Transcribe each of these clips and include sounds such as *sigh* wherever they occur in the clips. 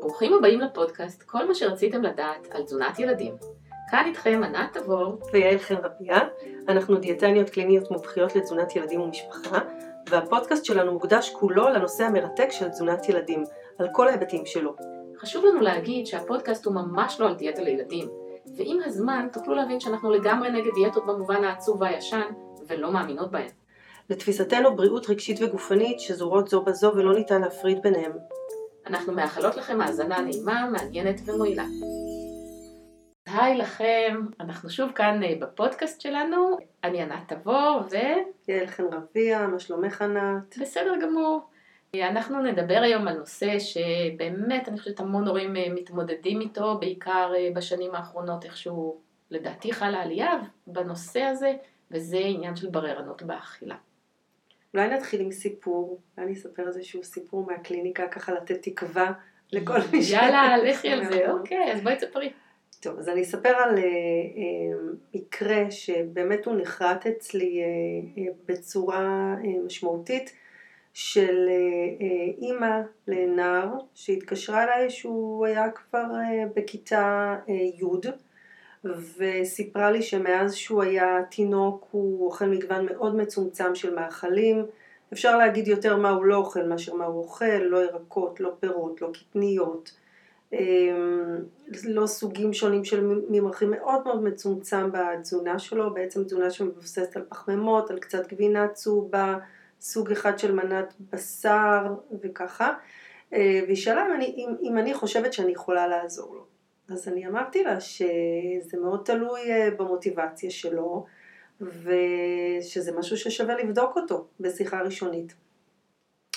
ברוכים הבאים לפודקאסט, כל מה שרציתם לדעת על תזונת ילדים. כאן איתכם ענת תבור ויעל חן רביה, אנחנו דיאטניות קליניות מומחיות לתזונת ילדים ומשפחה, והפודקאסט שלנו מוקדש כולו לנושא המרתק של תזונת ילדים, על כל ההיבטים שלו. חשוב לנו להגיד שהפודקאסט הוא ממש לא על דיאטה לילדים, ועם הזמן תוכלו להבין שאנחנו לגמרי נגד דיאטות במובן העצוב והישן, ולא מאמינות בהן. לתפיסתנו בריאות רגשית וגופנית שזורות זו בזו ולא ניתן להפריד ביניהם. אנחנו מאחלות לכם האזנה נעימה, מעניינת ומועילה. היי לכם, אנחנו שוב כאן אה, בפודקאסט שלנו, אני ענת תבור ו... יעל חן רביה, מה שלומך ענת? בסדר גמור. אנחנו נדבר היום על נושא שבאמת אני חושבת המון הורים אה, מתמודדים איתו, בעיקר אה, בשנים האחרונות איכשהו לדעתי חלה עלייה בנושא הזה, וזה עניין של בררנות באכילה. אולי נתחיל עם סיפור, ואני אספר איזשהו סיפור מהקליניקה, ככה לתת תקווה לכל מי ש... יאללה, לכי על זה, אוקיי, אז בואי תספרי. טוב, אז אני אספר על uh, uh, מקרה שבאמת הוא נחרט אצלי uh, בצורה משמעותית של אימא לנער שהתקשרה אליי שהוא היה כבר בכיתה י' וסיפרה לי שמאז שהוא היה תינוק הוא אוכל מגוון מאוד מצומצם של מאכלים. אפשר להגיד יותר מה הוא לא אוכל מאשר מה הוא אוכל, לא ירקות, לא פירות, לא קטניות אמ, לא סוגים שונים של ממרחים. מאוד מאוד מצומצם בתזונה שלו, בעצם תזונה שמבוססת על פחמימות, על קצת גבינה צהובה, סוג אחד של מנת בשר וככה, אה, והיא שאלה אם אני, אם, אם אני חושבת שאני יכולה לעזור לו. אז אני אמרתי לה שזה מאוד תלוי אה, במוטיבציה שלו, ושזה משהו ששווה לבדוק אותו בשיחה ראשונית.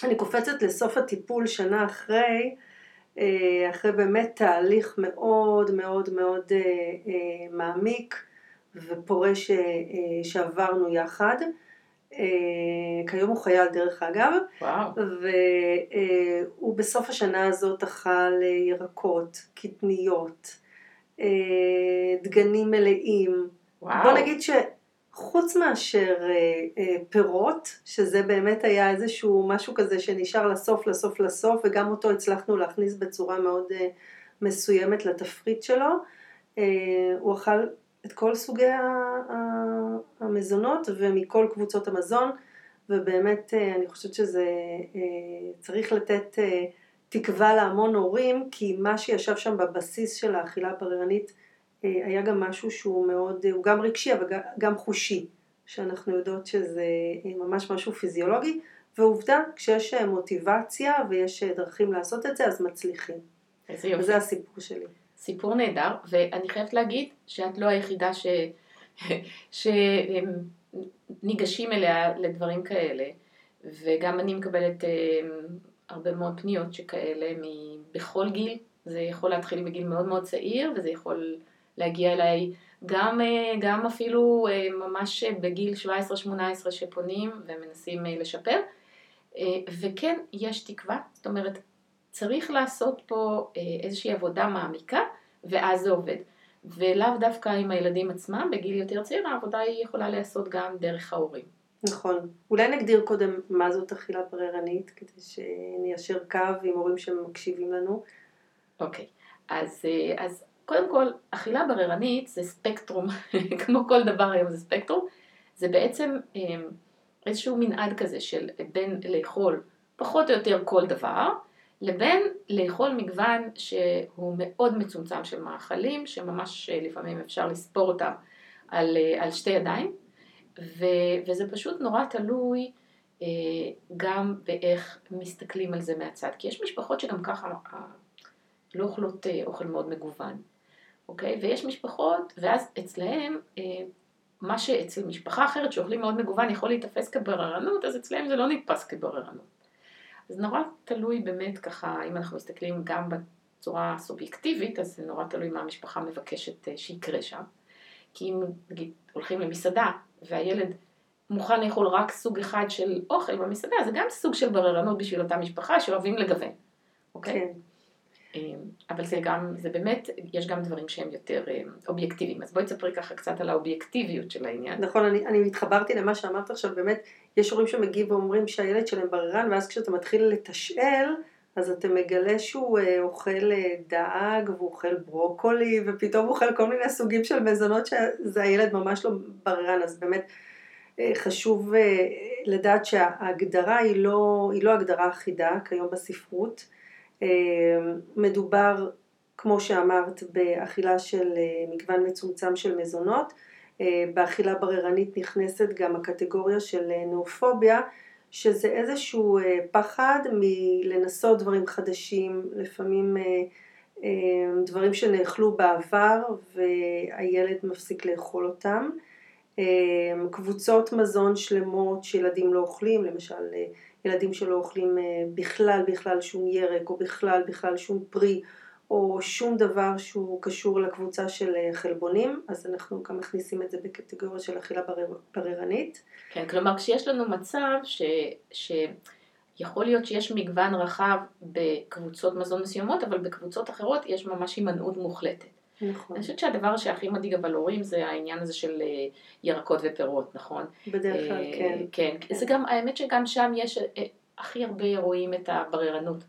אני קופצת לסוף הטיפול שנה אחרי, אה, אחרי באמת תהליך מאוד מאוד מאוד אה, מעמיק ופורה שעברנו יחד. כיום הוא חייל דרך אגב, וואו. והוא בסוף השנה הזאת אכל ירקות, קטניות, דגנים מלאים. וואו. בוא נגיד ש... חוץ מאשר אה, אה, פירות, שזה באמת היה איזשהו משהו כזה שנשאר לסוף, לסוף, לסוף, וגם אותו הצלחנו להכניס בצורה מאוד אה, מסוימת לתפריט שלו, אה, הוא אכל את כל סוגי המזונות ומכל קבוצות המזון, ובאמת אה, אני חושבת שזה אה, צריך לתת אה, תקווה להמון הורים, כי מה שישב שם בבסיס של האכילה הבררנית אה, היה גם משהו שהוא מאוד, הוא גם רגשי אבל גם חושי, שאנחנו יודעות שזה ממש משהו פיזיולוגי, ועובדה, כשיש מוטיבציה ויש דרכים לעשות את זה, אז מצליחים. איזה יופי. וזה הסיפור שלי. סיפור נהדר, ואני חייבת להגיד שאת לא היחידה ש... *laughs* שניגשים אליה לדברים כאלה, וגם אני מקבלת הרבה מאוד פניות שכאלה בכל גיל, זה יכול להתחיל בגיל מאוד מאוד צעיר, וזה יכול להגיע אליי גם, אה, גם אפילו אה, ממש בגיל 17-18 שפונים ומנסים אה, לשפר. וכן, יש תקווה, זאת אומרת, צריך לעשות פה איזושהי עבודה מעמיקה, ואז זה עובד. ולאו דווקא עם הילדים עצמם, בגיל יותר צעיר, העבודה היא יכולה להיעשות גם דרך ההורים. נכון. אולי נגדיר קודם מה זאת אכילה בררנית, כדי שניישר קו עם הורים שמקשיבים לנו. אוקיי. אז, אז קודם כל, אכילה בררנית זה ספקטרום, *laughs* כמו כל דבר היום זה ספקטרום, זה בעצם אמ, איזשהו מנעד כזה של בין לאכול פחות או יותר כל דבר, לבין לאכול מגוון שהוא מאוד מצומצם של מאכלים, שממש אה, לפעמים אפשר לספור אותם על, אה, על שתי ידיים, ו, וזה פשוט נורא תלוי אה, גם באיך מסתכלים על זה מהצד, כי יש משפחות שגם ככה לא אוכלות אוכל מאוד מגוון. אוקיי? ויש משפחות, ואז אצלהם, מה שאצל משפחה אחרת שאוכלים מאוד מגוון יכול להיתפס כבררנות, אז אצלהם זה לא נתפס כבררנות. אז נורא תלוי באמת ככה, אם אנחנו מסתכלים גם בצורה סובייקטיבית, אז זה נורא תלוי מה המשפחה מבקשת אה, שיקרה שם. כי אם נגיד הולכים למסעדה והילד מוכן לאכול רק סוג אחד של אוכל במסעדה, זה גם סוג של בררנות בשביל אותה משפחה שאוהבים לגוון, אוקיי? כן. אבל זה גם, זה באמת, יש גם דברים שהם יותר אובייקטיביים. אז בואי תספרי ככה קצת על האובייקטיביות של העניין. נכון, אני, אני התחברתי למה שאמרת עכשיו, באמת, יש הורים שמגיעים ואומרים שהילד שלהם בררן, ואז כשאתה מתחיל לתשאל, אז אתה מגלה שהוא אה, אוכל אה, דג והוא אוכל ברוקולי ופתאום הוא אוכל כל מיני סוגים של מזונות שזה הילד ממש לא בררן, אז באמת אה, חשוב לדעת שההגדרה היא לא, היא לא הגדרה אחידה כיום בספרות. מדובר, כמו שאמרת, באכילה של מגוון מצומצם של מזונות. באכילה בררנית נכנסת גם הקטגוריה של נאופוביה, שזה איזשהו אה, פחד מלנסות דברים חדשים, לפעמים אה, אה, דברים שנאכלו בעבר והילד מפסיק לאכול אותם. קבוצות מזון שלמות שילדים לא אוכלים, למשל ילדים שלא אוכלים בכלל בכלל שום ירק או בכלל בכלל שום פרי או שום דבר שהוא קשור לקבוצה של אה, חלבונים, אז אנחנו גם מכניסים את זה בקטגוריה של אכילה בררנית. כן, כלומר כשיש לנו מצב ש... שיכול להיות שיש מגוון רחב בקבוצות מזון מסוימות, אבל בקבוצות אחרות יש ממש הימנעות מוחלטת. נכון. אני חושבת שהדבר שהכי מדאיג אבל הורים זה העניין הזה של אה, ירקות ופירות, נכון? בדרך כלל, כן. כן. כן. זה גם, האמת שגם שם יש אה, הכי הרבה רואים את הבררנות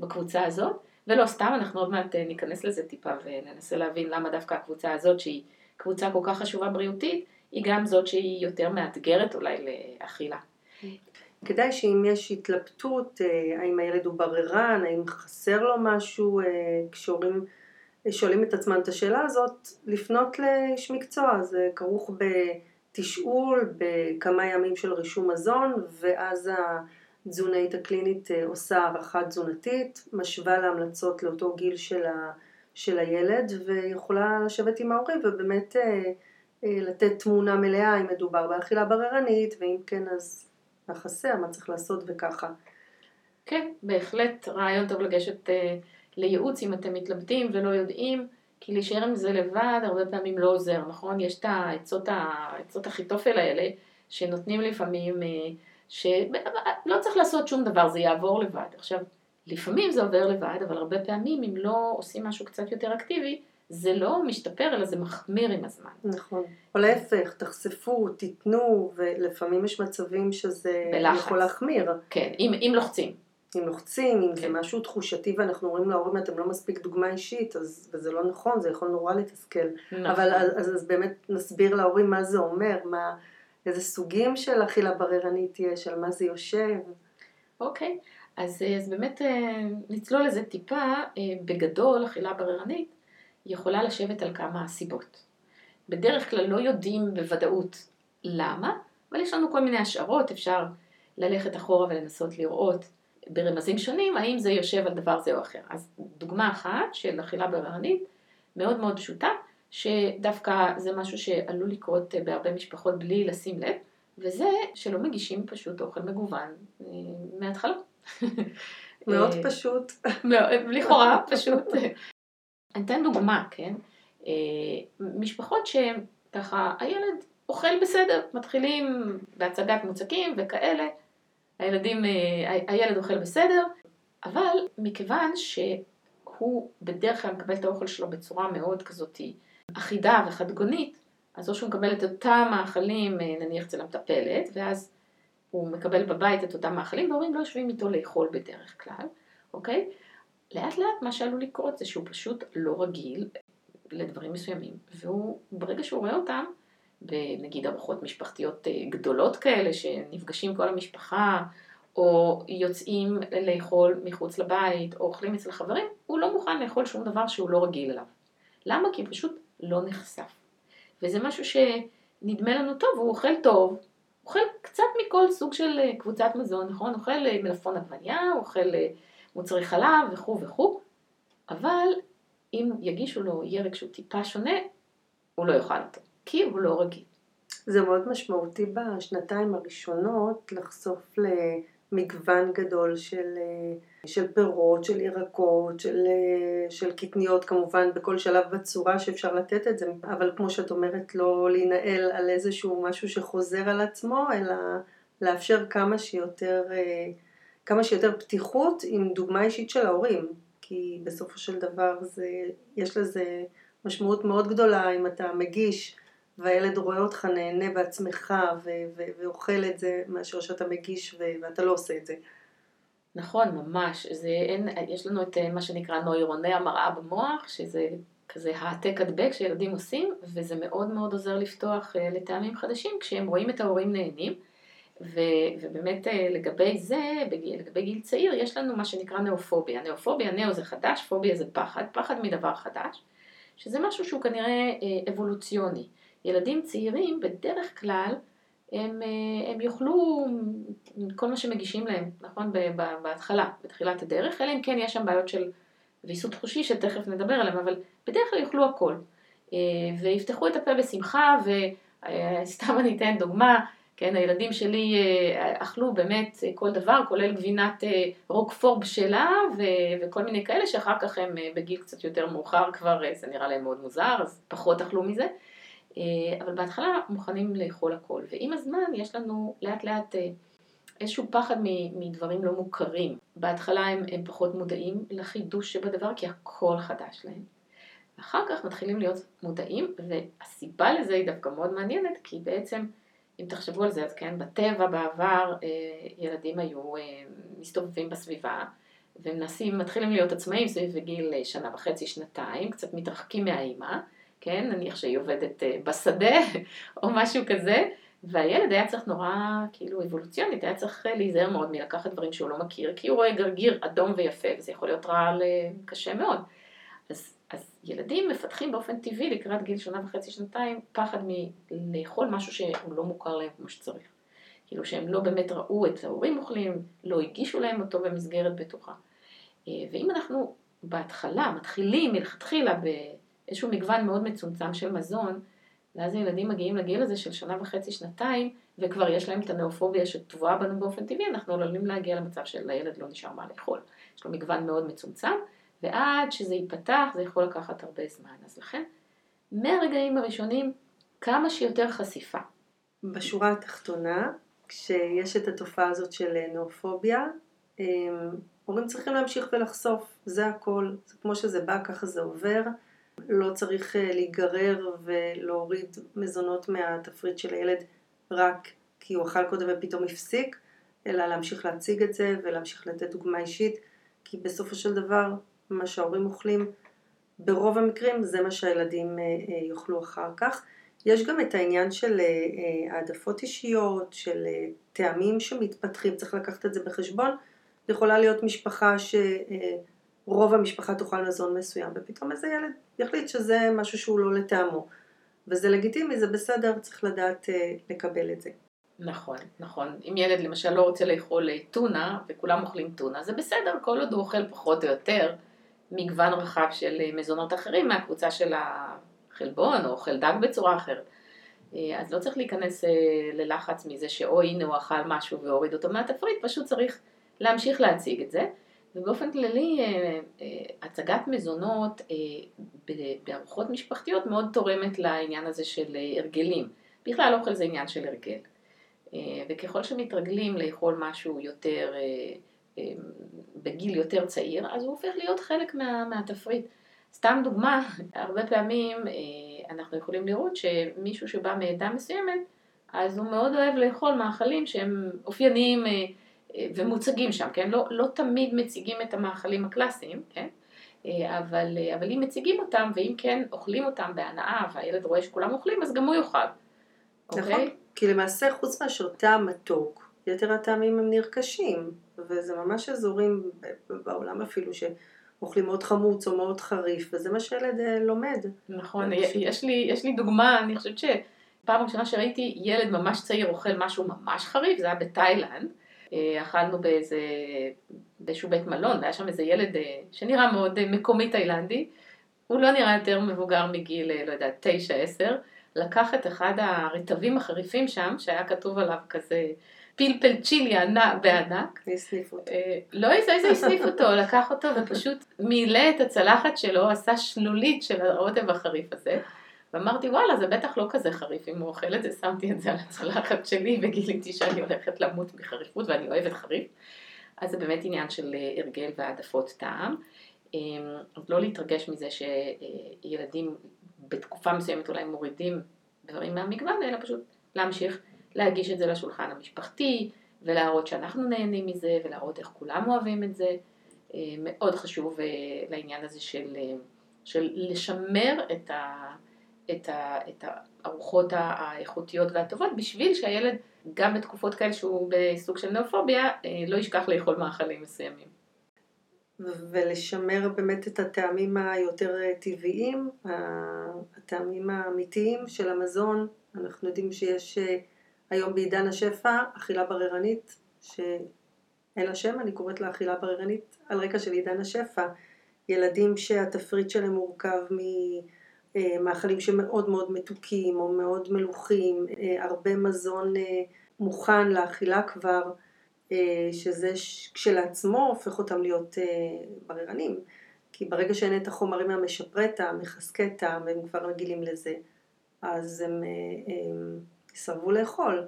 בקבוצה הזאת. ולא סתם, אנחנו עוד מעט ניכנס לזה טיפה וננסה להבין למה דווקא הקבוצה הזאת, שהיא קבוצה כל כך חשובה בריאותית, היא גם זאת שהיא יותר מאתגרת אולי לאכילה. כדאי שאם יש התלבטות, האם הילד הוא בררן, האם חסר לו משהו, כשהורים שואלים את עצמם את השאלה הזאת, לפנות לאיש מקצוע, זה כרוך בתשאול, בכמה ימים של רישום מזון, ואז ה... תזונאית הקלינית אה, עושה הערכה תזונתית, משווה להמלצות לאותו גיל של, ה, של הילד ויכולה לשבת עם ההורים ובאמת אה, אה, לתת תמונה מלאה אם מדובר באכילה בררנית ואם כן אז מה חסר, מה צריך לעשות וככה. כן, בהחלט רעיון טוב לגשת לייעוץ אם אתם מתלבטים ולא יודעים, כי להישאר עם זה לבד הרבה פעמים לא עוזר, נכון? יש את העצות אחיתופל האלה שנותנים לפעמים אה, שלא צריך לעשות שום דבר, זה יעבור לבד. עכשיו, לפעמים זה עובר לבד, אבל הרבה פעמים אם לא עושים משהו קצת יותר אקטיבי, זה לא משתפר, אלא זה מחמיר עם הזמן. נכון. או להפך, תחשפו, תיתנו, ולפעמים יש מצבים שזה בלחץ. יכול להחמיר. כן, אם, אם לוחצים. אם לוחצים, אם כן. זה משהו תחושתי ואנחנו אומרים להורים אתם לא מספיק דוגמה אישית, אז, וזה לא נכון, זה יכול נורא לתסכל. נכון. אבל אז, אז באמת נסביר להורים מה זה אומר, מה... איזה סוגים של אכילה בררנית יש, על מה זה יושב. אוקיי, אז, אז באמת אה, נצלול לזה טיפה, אה, בגדול אכילה בררנית יכולה לשבת על כמה סיבות. בדרך כלל לא יודעים בוודאות למה, אבל יש לנו כל מיני השערות, אפשר ללכת אחורה ולנסות לראות ברמזים שונים האם זה יושב על דבר זה או אחר. אז דוגמה אחת של אכילה בררנית, מאוד מאוד פשוטה, שדווקא זה משהו שעלול לקרות אה, בהרבה משפחות בלי לשים לב, וזה שלא מגישים פשוט אוכל מגוון אה, מההתחלה. *laughs* מאוד אה, פשוט. לכאורה פשוט. אני אתן דוגמה, כן? משפחות שככה, הילד אוכל בסדר, מתחילים בהצגת מוצקים וכאלה, הילדים, הילד אוכל בסדר, אבל מכיוון שהוא בדרך כלל מקבל את האוכל שלו בצורה מאוד כזאתי אחידה וחדגונית, אז או שהוא מקבל את אותם מאכלים אה, נניח אצל המטפלת, ואז הוא מקבל בבית את אותם מאכלים, והורים לא יושבים איתו לאכול בדרך כלל, אוקיי? לאט לאט מה שעלול לקרות זה שהוא פשוט לא רגיל לדברים מסוימים, והוא, ברגע שהוא רואה אותם, בנגיד ארוחות משפחתיות אה, גדולות כאלה, שנפגשים כל המשפחה, או יוצאים לאכול מחוץ לבית, או אוכלים אצל חברים, הוא לא מוכן לאכול שום דבר שהוא לא רגיל אליו. למה? כי פשוט לא נחשף. וזה משהו שנדמה לנו טוב, הוא אוכל טוב, אוכל קצת מכל סוג של אה, קבוצת מזון, נכון? אוכל אה, מלפון עגבניה, אוכל מוצרי חלב וכו' וכו', אבל אם יגישו לו ירק שהוא טיפה שונה, הוא לא יאכל אותו, כי הוא לא רגיל. זה מאוד משמעותי בשנתיים הראשונות לחשוף למגוון גדול של של פירות, של ירקות, של, אה, של קטניות כמובן בכל שלב בצורה שאפשר לתת את זה, אבל כמו שאת אומרת לא להינעל על איזשהו משהו שחוזר על עצמו, אלא לאפשר כמה שיותר, אה, כמה שיותר פתיחות עם דוגמה אישית של ההורים, כי בסופו של דבר זה, יש לזה משמעות מאוד גדולה אם אתה מגיש והילד רואה אותך נהנה בעצמך ו- ו- ואוכל את זה מאשר שאתה מגיש ו- ואתה לא עושה את זה. נכון, ממש. זה, אין, יש לנו את מה שנקרא נוירוני המראה במוח, שזה כזה העתק הדבק שילדים עושים, וזה מאוד מאוד עוזר לפתוח לטעמים חדשים כשהם רואים את ההורים נהנים. ו, ובאמת לגבי זה, בגיל, לגבי גיל צעיר, יש לנו מה שנקרא נאופוביה. נאופוביה, נאו זה חדש, פוביה זה פחד, פחד מדבר חדש, שזה משהו שהוא כנראה אבולוציוני. ילדים צעירים בדרך כלל הם, הם יאכלו כל מה שמגישים להם, נכון? בהתחלה, בתחילת הדרך, אלא אם כן יש שם בעיות של ויסות חושי שתכף נדבר עליהם, אבל בדרך כלל יאכלו הכל. ויפתחו את הפה בשמחה, וסתם *laughs* אני אתן דוגמה, כן, הילדים שלי אכלו באמת כל דבר, כולל גבינת רוקפור בשלה וכל מיני כאלה, שאחר כך הם בגיל קצת יותר מאוחר כבר, זה נראה להם מאוד מוזר, אז פחות אכלו מזה. אבל בהתחלה מוכנים לאכול הכל, ועם הזמן יש לנו לאט לאט איזשהו פחד מדברים לא מוכרים. בהתחלה הם, הם פחות מודעים לחידוש שבדבר, כי הכל חדש להם. אחר כך מתחילים להיות מודעים, והסיבה לזה היא דווקא מאוד מעניינת, כי בעצם, אם תחשבו על זה, אז כן, בטבע בעבר ילדים היו מסתובבים בסביבה, ומנסים, מתחילים להיות עצמאים סביב גיל שנה וחצי, שנתיים, קצת מתרחקים מהאימא. כן, נניח שהיא עובדת בשדה *laughs* או משהו כזה, והילד היה צריך נורא, כאילו אבולוציונית, היה צריך להיזהר מאוד מלקחת דברים שהוא לא מכיר, כי הוא רואה גרגיר אדום ויפה, וזה יכול להיות רעל קשה מאוד. אז, אז ילדים מפתחים באופן טבעי לקראת גיל שנה וחצי, שנתיים, פחד מלאכול משהו שהוא לא מוכר להם כמו שצריך. כאילו שהם לא באמת ראו את ההורים אוכלים, לא הגישו להם אותו במסגרת בטוחה. ואם אנחנו בהתחלה מתחילים מלכתחילה. איזשהו מגוון מאוד מצומצם של מזון, ואז הילדים מגיעים לגיל הזה של שנה וחצי, שנתיים, וכבר יש להם את הנאופוביה שטבועה בנו באופן טבעי, אנחנו עלולים להגיע למצב שלילד לא נשאר מה לאכול. יש לו מגוון מאוד מצומצם, ועד שזה ייפתח זה יכול לקחת הרבה זמן. אז לכן, מהרגעים הראשונים, כמה שיותר חשיפה. בשורה התחתונה, כשיש את התופעה הזאת של נאופוביה, הורים צריכים להמשיך ולחשוף, זה הכל, זה כמו שזה בא, ככה זה עובר. לא צריך להיגרר ולהוריד מזונות מהתפריט של הילד רק כי הוא אכל קודם ופתאום הפסיק, אלא להמשיך להציג את זה ולהמשיך לתת דוגמה אישית, כי בסופו של דבר מה שההורים אוכלים ברוב המקרים זה מה שהילדים יאכלו אחר כך. יש גם את העניין של העדפות אישיות, של טעמים שמתפתחים, צריך לקחת את זה בחשבון. יכולה להיות משפחה ש... רוב המשפחה תאכל מזון מסוים, ופתאום איזה ילד יחליט שזה משהו שהוא לא לטעמו. וזה לגיטימי, זה בסדר, צריך לדעת אה, לקבל את זה. נכון, נכון. אם ילד למשל לא רוצה לאכול טונה, וכולם אוכלים טונה, זה בסדר, כל עוד הוא אוכל פחות או יותר מגוון רחב של מזונות אחרים מהקבוצה של החלבון, או אוכל דג בצורה אחרת. אז לא צריך להיכנס ללחץ מזה שאו הנה הוא אכל משהו והוריד אותו מהתפריט, פשוט צריך להמשיך להציג את זה. ובאופן כללי הצגת מזונות בארוחות משפחתיות מאוד תורמת לעניין הזה של הרגלים. בכלל אוכל זה עניין של הרגל. וככל שמתרגלים לאכול משהו יותר, בגיל יותר צעיר, אז הוא הופך להיות חלק מה, מהתפריט. סתם דוגמה, *laughs* הרבה פעמים אנחנו יכולים לראות שמישהו שבא מעדה מסוימת, אז הוא מאוד אוהב לאכול מאכלים שהם אופייניים ומוצגים שם, כן? לא, לא תמיד מציגים את המאכלים הקלאסיים, כן? אבל, אבל אם מציגים אותם, ואם כן אוכלים אותם בהנאה, והילד רואה שכולם אוכלים, אז גם הוא יאכל. נכון, okay? כי למעשה חוץ מאשר טעם מתוק, יתר הטעמים הם נרכשים, וזה ממש אזורים בעולם אפילו שאוכלים מאוד חמוץ או מאוד חריף, וזה מה שילד לומד. נכון, יש לי, יש לי דוגמה, אני חושבת שפעם ראשונה שראיתי ילד ממש צעיר אוכל משהו ממש חריף, זה היה בתאילנד. אכלנו באיזה, באיזשהו בית מלון, והיה שם איזה ילד שנראה מאוד מקומי תאילנדי, הוא לא נראה יותר מבוגר מגיל, לא יודעת, תשע, עשר, לקח את אחד הרטבים החריפים שם, שהיה כתוב עליו כזה פלפל צ'ילי ענק בענק. והסניף אותו. לא איזה הסניף אותו, *laughs* לקח אותו ופשוט מילא את הצלחת שלו, עשה שלולית של הרוטב החריף הזה. ואמרתי, וואלה, זה בטח לא כזה חריף אם הוא אוכל את זה, שמתי את זה על הצלחת שלי וגיליתי שאני הולכת למות מחריפות ואני אוהבת חריף. אז זה באמת עניין של הרגל והעדפות טעם. אז לא להתרגש מזה שילדים בתקופה מסוימת אולי מורידים דברים מהמגוון, אלא פשוט להמשיך להגיש את זה לשולחן המשפחתי, ולהראות שאנחנו נהנים מזה, ולהראות איך כולם אוהבים את זה. מאוד חשוב לעניין הזה של, של לשמר את, ה, את, ה, את הארוחות האיכותיות והטובות, בשביל שהילד, גם בתקופות כאלה שהוא בסוג של נאופוביה, לא ישכח לאכול מאכלים מסוימים. ולשמר באמת את הטעמים היותר טבעיים, הטעמים האמיתיים של המזון. אנחנו יודעים שיש אה, היום בעידן השפע אכילה בררנית, שאין לה שם, אני קוראת לה אכילה בררנית על רקע של עידן השפע. ילדים שהתפריט שלהם מורכב ממאכלים שמאוד מאוד מתוקים או מאוד מלוכים, אה, הרבה מזון אה, מוכן לאכילה כבר. אה, שזה כשלעצמו הופך אותם להיות אה, בררנים. כי ברגע שאין את החומרים המשפרי טעם, מחזקי טעם, והם כבר רגילים לזה, אז הם, אה, הם יסרבו לאכול.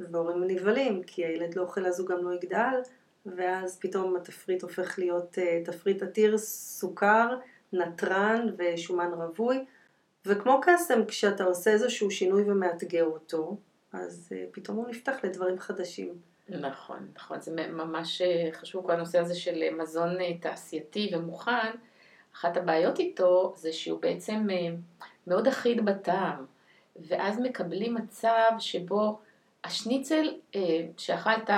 והורים נבהלים, כי הילד לא אוכל אז הוא גם לא יגדל, ואז פתאום התפריט הופך להיות תפריט עתיר סוכר, נתרן ושומן רווי. וכמו קסם, כשאתה עושה איזשהו שינוי ומאתגר אותו, אז פתאום הוא נפתח לדברים חדשים. נכון, נכון, זה ממש אה, חשוב כל הנושא הזה של אה, מזון אה, תעשייתי ומוכן. אחת הבעיות איתו זה שהוא בעצם מאוד אחיד בטעם, ואז מקבלים מצב שבו השניצל שאכלת,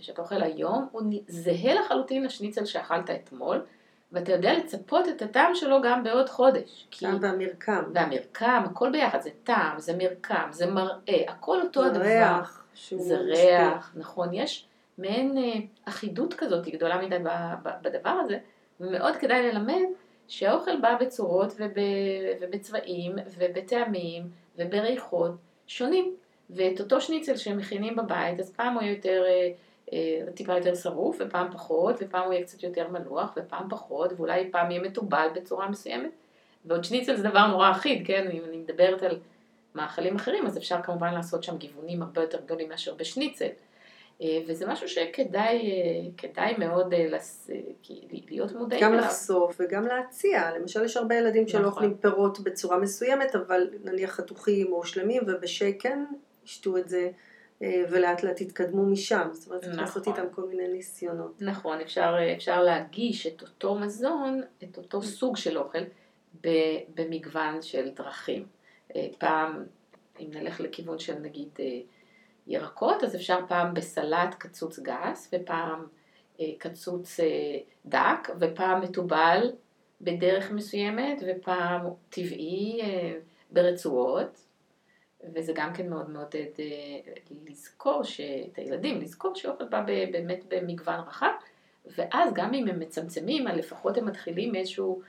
שאתה אוכל היום, הוא זהה לחלוטין לשניצל שאכלת אתמול, ואתה יודע לצפות את הטעם שלו גם בעוד חודש. טעם והמרקם. והמרקם, הכל ביחד, זה טעם, זה מרקם, זה מראה, הכל אותו הדבר. ריח. זה ריח, נכון, יש מעין אה, אחידות כזאת גדולה מדי בדבר הזה, ומאוד כדאי ללמד שהאוכל בא בצורות וב, ובצבעים ובטעמים ובריחות שונים. ואת אותו שניצל שהם מכינים בבית, אז פעם הוא יותר, אה, טיפה יותר שרוף, ופעם פחות, ופעם הוא יהיה קצת יותר מלוח, ופעם פחות, ואולי פעם יהיה מתובל בצורה מסוימת. ועוד שניצל זה דבר נורא אחיד, כן? אם אני מדברת על מאכלים אחרים, אז אפשר כמובן לעשות שם גיוונים הרבה יותר גדולים מאשר בשניצל. אה, וזה משהו שכדאי אה, מאוד אה, לס... להיות מודעים גם אליו. לחשוף וגם להציע. למשל יש הרבה ילדים שלא נכון. אוכלים פירות בצורה מסוימת, אבל נניח חתוכים או שלמים ובשייקן ישתו את זה ולאט לאט יתקדמו משם. זאת אומרת, צריך לעשות נכון. איתם כל מיני ניסיונות. נכון, אפשר, אפשר להגיש את אותו מזון, את אותו סוג של אוכל, במגוון של דרכים. אה, פעם, אם נלך לכיוון של נגיד אה, ירקות, אז אפשר פעם בסלט קצוץ גס, ופעם אה, קצוץ דק, ופעם מתובל בדרך מסוימת, ופעם טבעי ברצועות, וזה גם כן מאוד מעודד לזכור, את הילדים, לזכור שאוכל בא באמת במגוון רחב, ואז גם אם הם מצמצמים, לפחות הם מתחילים מאיזשהו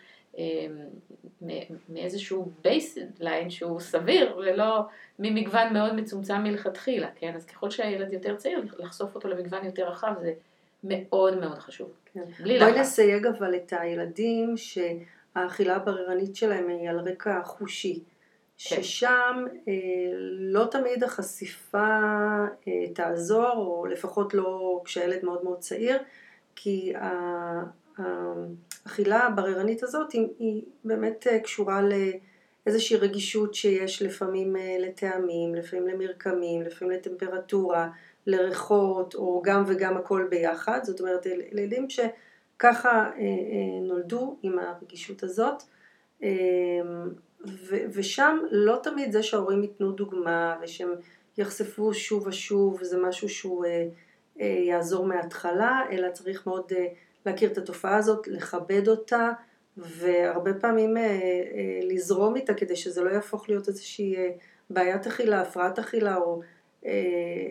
מאיזשהו baseline שהוא סביר ולא ממגוון מאוד מצומצם מלכתחילה, כן? אז ככל שהילד יותר צעיר, לחשוף אותו למגוון יותר רחב זה מאוד מאוד חשוב. כן. בלי בואי נסייג אבל את הילדים שהאכילה הבררנית שלהם היא על רקע חושי. כן. ששם אה, לא תמיד החשיפה אה, תעזור, או לפחות לא כשהילד מאוד מאוד צעיר, כי האכילה הבררנית הזאת היא, היא באמת אה, קשורה לאיזושהי רגישות שיש לפעמים אה, לטעמים, לפעמים למרקמים, לפעמים לטמפרטורה, לריחות, או גם וגם הכל ביחד. זאת אומרת, ילדים שככה אה, נולדו עם הרגישות הזאת. ושם לא תמיד זה שההורים ייתנו דוגמה ושהם יחשפו שוב ושוב, זה משהו שהוא יעזור מההתחלה, אלא צריך מאוד להכיר את התופעה הזאת, לכבד אותה, והרבה פעמים אה, אה, לזרום איתה כדי שזה לא יהפוך להיות איזושהי אה, בעיית אכילה, הפרעת אכילה או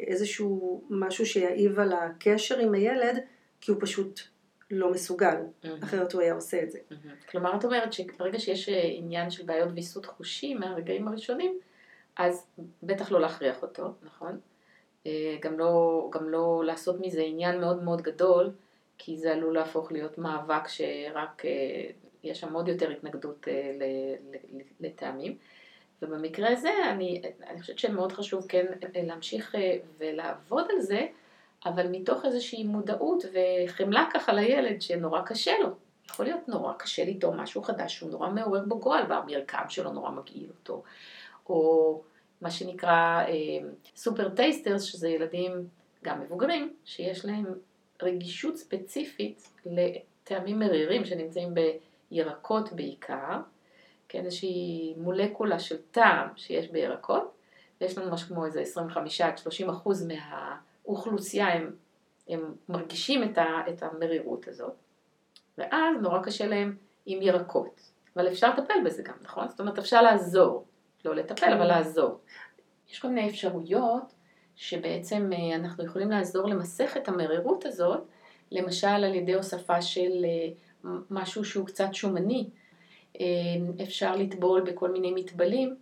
איזשהו משהו שיעיב על הקשר עם הילד, כי הוא פשוט לא מסוגל, mm-hmm. אחרת הוא היה עושה את זה. Mm-hmm. כלומר, את אומרת שברגע שיש עניין של בעיות ויסות חושי מהרגעים הראשונים, אז בטח לא להכריח אותו, נכון? גם לא, גם לא לעשות מזה עניין מאוד מאוד גדול, כי זה עלול להפוך להיות מאבק שרק אה, יש שם עוד יותר התנגדות אה, לטעמים. ובמקרה הזה אני, אני חושבת שמאוד חשוב כן אה, להמשיך ולעבוד על זה, אבל מתוך איזושהי מודעות וחמלה ככה לילד שנורא קשה לו. יכול להיות נורא קשה איתו משהו חדש שהוא נורא מעורר בו גועל והמרקם שלו נורא מגעיל אותו. או מה שנקרא סופר טייסטרס, שזה ילדים גם מבוגרים, שיש להם רגישות ספציפית לטעמים מרירים שנמצאים בירקות בעיקר, כן, איזושהי מולקולה של טעם שיש בירקות, ויש לנו משהו כמו איזה 25 עד 30 אחוז מהאוכלוסייה, הם, הם מרגישים את, ה, את המרירות הזאת, ואז נורא קשה להם עם ירקות, אבל אפשר לטפל בזה גם, נכון? זאת אומרת, אפשר לעזור, לא לטפל, אבל לעזור. יש כל מיני אפשרויות שבעצם אה, אנחנו יכולים לעזור למסך את המרירות הזאת, למשל על ידי הוספה של אה, משהו שהוא קצת שומני. אה, אפשר לטבול בכל מיני מטבלים,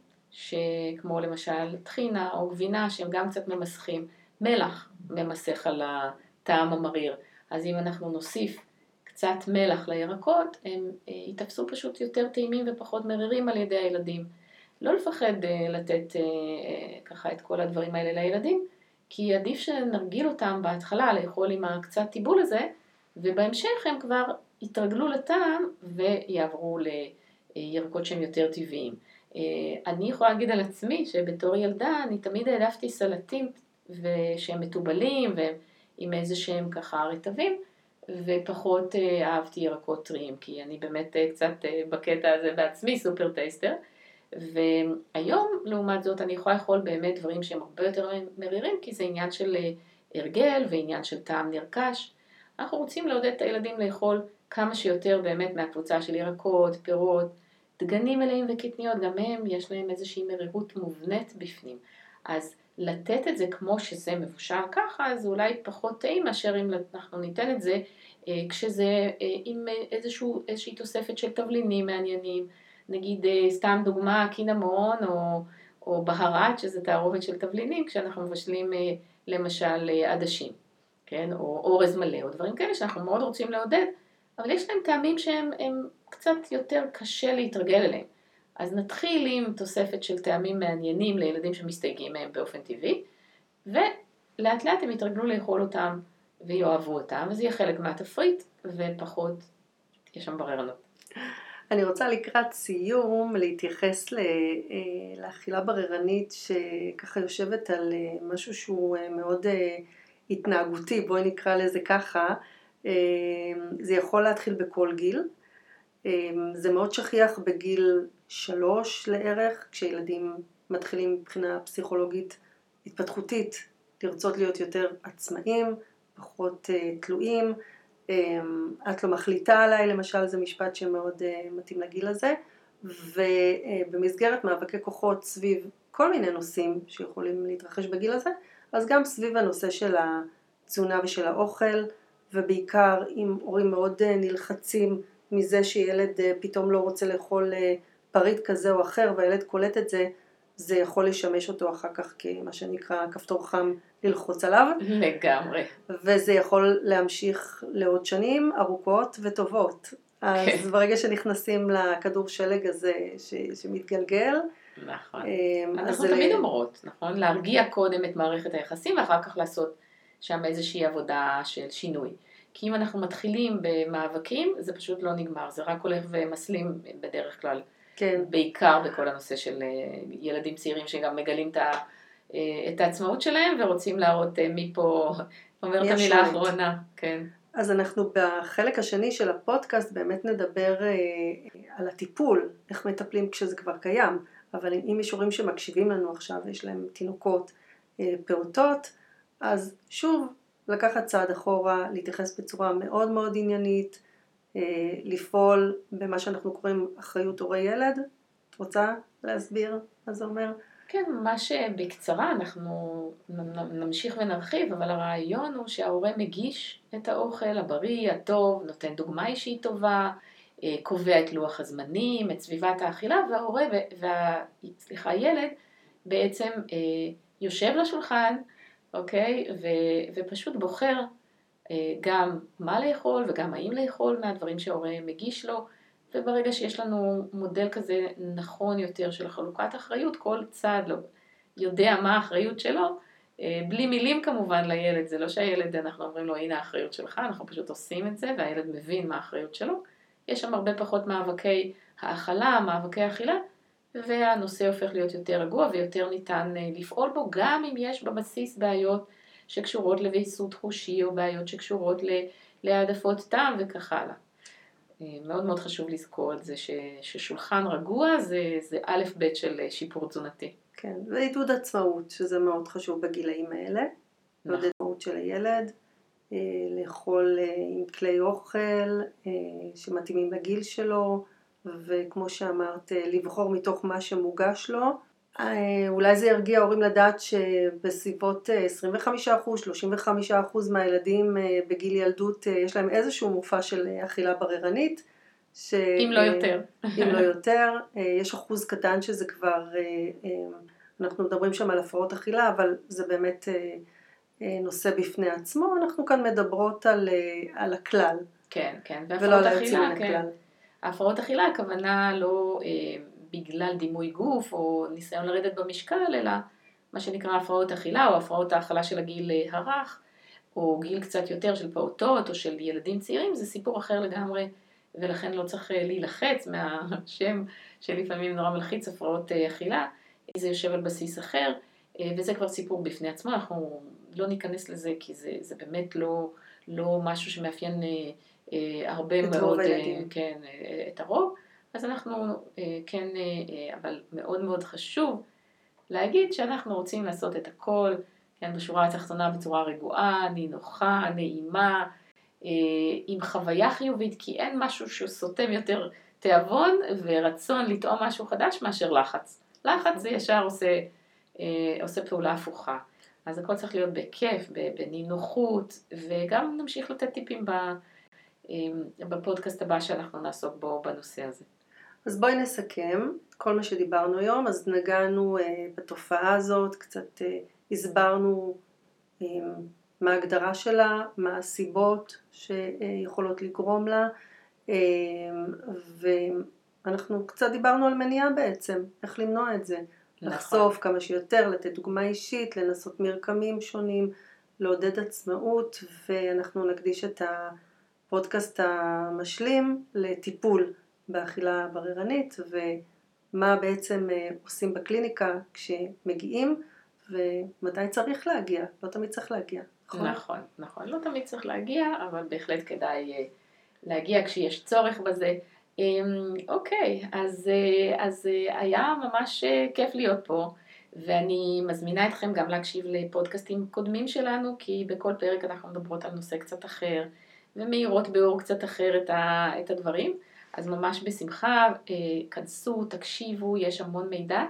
כמו למשל טחינה או גבינה, שהם גם קצת ממסכים. מלח ממסך על הטעם המריר. אז אם אנחנו נוסיף קצת מלח לירקות, הם ייתפסו פשוט יותר טעימים ופחות מרירים על ידי הילדים. לא לפחד לתת ככה את כל הדברים האלה לילדים, כי עדיף שנרגיל אותם בהתחלה לאכול עם הקצת טיבול הזה, ובהמשך הם כבר יתרגלו לטעם ויעברו לירקות שהם יותר טבעיים. אה, אני יכולה להגיד על עצמי שבתור ילדה אני תמיד העדפתי סלטים שהם מתובלים ועם איזה שהם ככה רטבים, ופחות אה, אהבתי ירקות טריים, כי אני באמת אה, קצת בקטע הזה בעצמי סופר טייסטר. והיום, לעומת זאת, אני יכולה לאכול באמת דברים שהם הרבה יותר מרירים, כי זה עניין של אה, הרגל ועניין של טעם נרכש. אנחנו רוצים לעודד את הילדים לאכול כמה שיותר באמת מהקבוצה של ירקות, פירות, דגנים מלאים וקטניות, גם הם יש להם איזושהי מרירות מובנית בפנים. אז לתת את זה כמו שזה מבושל ככה, זה אולי פחות טעים מאשר אם אנחנו ניתן את זה אה, כשזה אה, עם איזשהו, איזושהי תוספת של תבלינים מעניינים. נגיד אה, סתם דוגמה קינמון או, או בהרת שזה תערובת של תבלינים כשאנחנו מבשלים אה, למשל אה, עדשים, כן, או אורז מלא או דברים כאלה שאנחנו מאוד רוצים לעודד, אבל יש להם טעמים שהם קצת יותר קשה להתרגל אליהם. אז נתחיל עם תוספת של טעמים מעניינים לילדים שמסתייגים מהם באופן טבעי, ולאט לאט הם יתרגלו לאכול אותם ויאהבו אותם, וזה יהיה חלק מהתפריט, ופחות יש שם בררנות. אני רוצה לקראת סיום להתייחס אה, לאכילה בררנית שככה יושבת על אה, משהו שהוא אה, מאוד התנהגותי, בואי נקרא לזה ככה. זה יכול להתחיל בכל גיל. זה מאוד שכיח בגיל שלוש לערך, כשילדים מתחילים מבחינה פסיכולוגית התפתחותית לרצות להיות יותר עצמאים, פחות תלויים. אמ, את לא מחליטה עליי, למשל זה משפט שמאוד אה, מתאים לגיל הזה, ובמסגרת מאבקי כוחות סביב כל מיני נושאים שיכולים להתרחש בגיל הזה, אז גם סביב הנושא של התזונה ושל האוכל, ובעיקר אם הורים מאוד אה, נלחצים מזה שילד אה, פתאום לא רוצה לאכול פריט כזה או אחר והילד קולט את זה, זה יכול לשמש אותו אחר כך כמה שנקרא כפתור חם ללחוץ עליו. לגמרי. וזה יכול להמשיך לעוד שנים ארוכות וטובות. אז כן. ברגע שנכנסים לכדור שלג הזה ש, שמתגלגל. נכון. אמ, אנחנו תמיד ל... אומרות, נכון? להרגיע קודם את מערכת היחסים ואחר כך לעשות שם איזושהי עבודה של שינוי. כי אם אנחנו מתחילים במאבקים, זה פשוט לא נגמר, זה רק הולך ומסלים בדרך כלל. כן. בעיקר בכל הנושא של אה, ילדים צעירים שגם מגלים את ה... אה, את העצמאות שלהם ורוצים להראות אה, מי פה אומר את המילה האחרונה. כן. אז אנחנו בחלק השני של הפודקאסט באמת נדבר אה, על הטיפול, איך מטפלים כשזה כבר קיים, אבל אם יש הורים שמקשיבים לנו עכשיו, יש להם תינוקות, פעוטות, אז שוב לקחת צעד אחורה, להתייחס בצורה מאוד מאוד עניינית, לפעול במה שאנחנו קוראים אחריות הורי ילד. את רוצה להסביר מה זה אומר? כן, ממש בקצרה, אנחנו נמשיך ונרחיב, אבל הרעיון הוא שההורה מגיש את האוכל הבריא, הטוב, נותן דוגמה אישית טובה, אה, קובע את לוח הזמנים, את סביבת האכילה, וההורה, וה, סליחה, הילד בעצם אה, יושב לשולחן, אוקיי, ו, ופשוט בוחר אה, גם מה לאכול וגם האם לאכול מהדברים שההורה מגיש לו. וברגע שיש לנו מודל כזה נכון יותר של חלוקת אחריות, כל צד לא יודע מה האחריות שלו, אה, בלי מילים כמובן לילד, זה לא שהילד, אנחנו אומרים לו הנה האחריות שלך, אנחנו פשוט עושים את זה והילד מבין מה האחריות שלו, יש שם הרבה פחות מאבקי האכלה, מאבקי אכילה, והנושא הופך להיות יותר רגוע ויותר ניתן אה, לפעול בו, גם אם יש בבסיס בעיות שקשורות לוויסות חושי או בעיות שקשורות להעדפות טעם וכך הלאה. אה, מאוד מאוד חשוב לזכור את זה ששולחן רגוע זה, זה א' ב' של אה, שיפור תזונתי. כן, ועידוד עצמאות, שזה מאוד חשוב בגילאים האלה. נכון. עצמאות של הילד, לאכול עם כלי אוכל שמתאימים לגיל שלו, וכמו שאמרת, לבחור מתוך מה שמוגש לו. אה, אולי זה ירגיע הורים לדעת שבסביבות 25%, אה, 35% מהילדים אה, בגיל ילדות יש להם איזשהו מופע של אכילה בררנית. ש... אם לא יותר. אם לא יותר. יש אחוז קטן שזה כבר, אנחנו מדברים שם על הפרעות אכילה, אבל זה באמת נושא בפני עצמו. אנחנו כאן מדברות על, על הכלל. כן, כן. ולא על היוצאים מן כן. הפרעות אכילה הכוונה לא אה, בגלל דימוי גוף או ניסיון לרדת במשקל, אלא מה שנקרא הפרעות אכילה או הפרעות האכלה של הגיל אה, הרך, או גיל קצת יותר של פעוטות או של ילדים צעירים, זה סיפור אחר לגמרי, ולכן לא צריך אה, להילחץ מהשם שלפעמים נורא מלחיץ הפרעות אה, אכילה, זה יושב על בסיס אחר, וזה כבר סיפור בפני עצמו, אנחנו לא ניכנס לזה כי זה, זה באמת לא, לא משהו שמאפיין אה, הרבה את מאוד, אה, כן, אה, את הרוב, אז אנחנו כן, אבל מאוד מאוד חשוב להגיד שאנחנו רוצים לעשות את הכל, כן, בשורה התחתונה בצורה רגועה, נינוחה, נעימה, עם חוויה חיובית, כי אין משהו שסותם יותר תיאבון ורצון לטעום משהו חדש מאשר לחץ. לחץ זה ישר עושה, עושה פעולה הפוכה. אז הכל צריך להיות בכיף, בנינוחות, וגם נמשיך לתת טיפים ב... בפודקאסט הבא שאנחנו נעסוק בו בנושא הזה. אז בואי נסכם כל מה שדיברנו היום, אז נגענו אה, בתופעה הזאת, קצת אה, הסברנו אה, מה ההגדרה שלה, מה הסיבות שיכולות לגרום לה, אה, ואנחנו קצת דיברנו על מניעה בעצם, איך למנוע את זה. נכון. לחשוף כמה שיותר, לתת דוגמה אישית, לנסות מרקמים שונים, לעודד עצמאות, ואנחנו נקדיש את ה... הפודקאסט המשלים לטיפול באכילה בררנית ומה בעצם אה, עושים בקליניקה כשמגיעים ומתי צריך להגיע, לא תמיד צריך להגיע. נכון, נכון, נכון. לא תמיד צריך להגיע, אבל בהחלט כדאי אה, להגיע כשיש צורך בזה. אמ, אוקיי, אז, אה, אז היה ממש כיף להיות פה. ואני מזמינה אתכם גם להקשיב לפודקאסטים קודמים שלנו, כי בכל פרק אנחנו מדברות על נושא קצת אחר. ומאירות באור קצת אחר את, ה, את הדברים. אז ממש בשמחה, אה, כנסו, תקשיבו, יש המון מידע,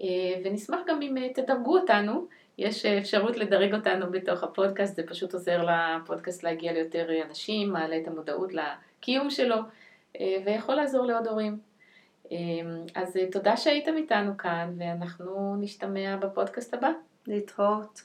אה, ונשמח גם אם אה, תדרגו אותנו. יש אפשרות לדרג אותנו בתוך הפודקאסט, זה פשוט עוזר לפודקאסט להגיע ליותר אנשים, מעלה את המודעות לקיום שלו, ויכול לעזור לעוד הורים. אז תודה שהייתם איתנו כאן, ואנחנו נשתמע בפודקאסט הבא. להתראות.